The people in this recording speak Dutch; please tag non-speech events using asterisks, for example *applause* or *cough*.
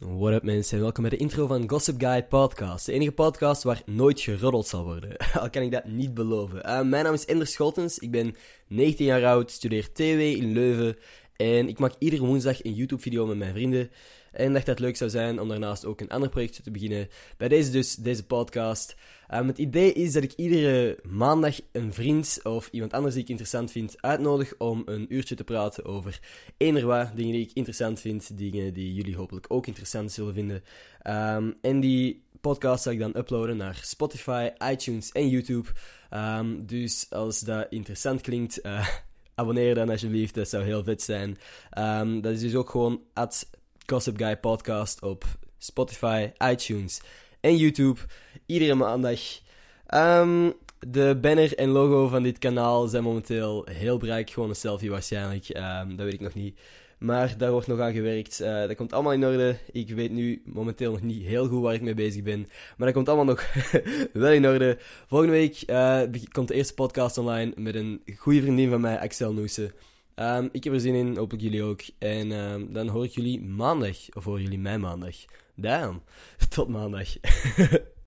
What up mensen en welkom bij de intro van Gossip Guy Podcast. De enige podcast waar nooit geroddeld zal worden. *laughs* Al kan ik dat niet beloven. Uh, mijn naam is Ender Scholtens, ik ben 19 jaar oud, studeer TW in Leuven. En ik maak iedere woensdag een YouTube video met mijn vrienden. En dacht dat het leuk zou zijn om daarnaast ook een ander projectje te beginnen. Bij deze dus, deze podcast. Um, het idee is dat ik iedere maandag een vriend of iemand anders die ik interessant vind uitnodig om een uurtje te praten over eender wat. Dingen die ik interessant vind, dingen die jullie hopelijk ook interessant zullen vinden. Um, en die podcast zal ik dan uploaden naar Spotify, iTunes en YouTube. Um, dus als dat interessant klinkt, uh, *laughs* abonneer dan alsjeblieft. Dat zou heel vet zijn. dat is dus ook gewoon at Gossip Guy Podcast op Spotify, iTunes en YouTube. Iedere maandag. Um, de banner en logo van dit kanaal zijn momenteel heel bereik. Gewoon een selfie waarschijnlijk. Um, dat weet ik nog niet. Maar daar wordt nog aan gewerkt. Uh, dat komt allemaal in orde. Ik weet nu momenteel nog niet heel goed waar ik mee bezig ben. Maar dat komt allemaal nog *laughs* wel in orde. Volgende week uh, komt de eerste podcast online met een goede vriendin van mij, Axel Noesen. Um, ik heb er zin in, hopelijk jullie ook. En um, dan hoor ik jullie maandag, of hoor jullie mij maandag. Damn, *laughs* tot maandag. *laughs*